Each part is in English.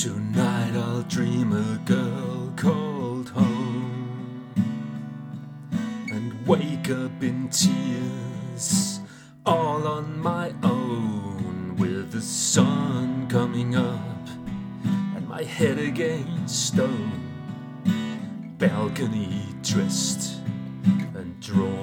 Tonight I'll dream a girl called home and wake up in tears all on my own with the sun coming up and my head against stone balcony dressed and drawn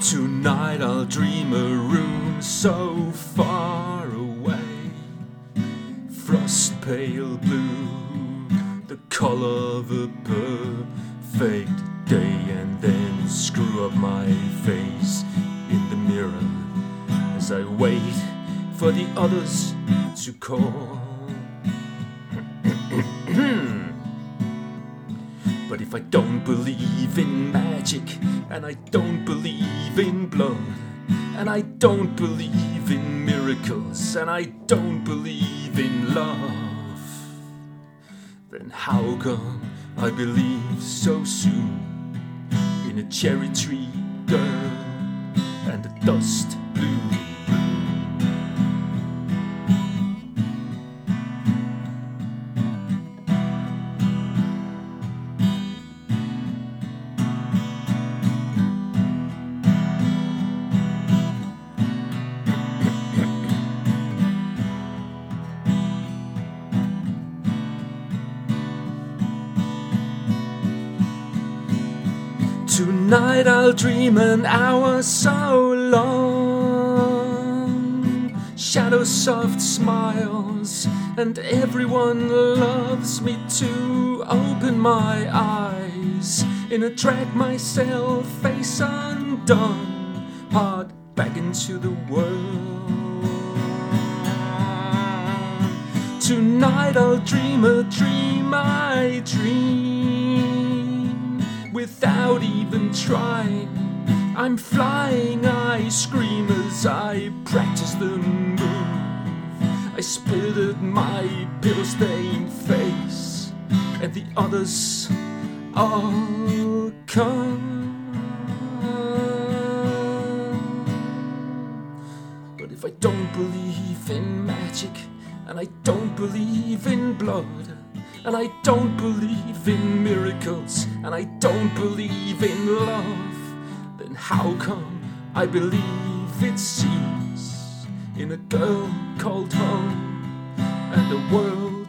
Tonight I'll dream a room so far away, frost pale blue, the color of a perfect day, and then screw up my face in the mirror as I wait for the others to call. But if I don't believe in magic, and I don't and I don't believe in miracles, and I don't believe in love, then how come I believe so soon in a cherry tree girl and a dust Tonight I'll dream an hour so long. Shadow soft smiles, and everyone loves me to open my eyes in a drag myself face undone, hard back into the world. Tonight I'll dream a dream I dream without even trying. I'm flying, I scream as I practice the move. I spit at my pill stained face, and the others all come. But if I don't believe in magic, and I don't believe in blood, and I don't believe in miracles, and I don't believe in love, then how come I believe it seems in a girl called home and a world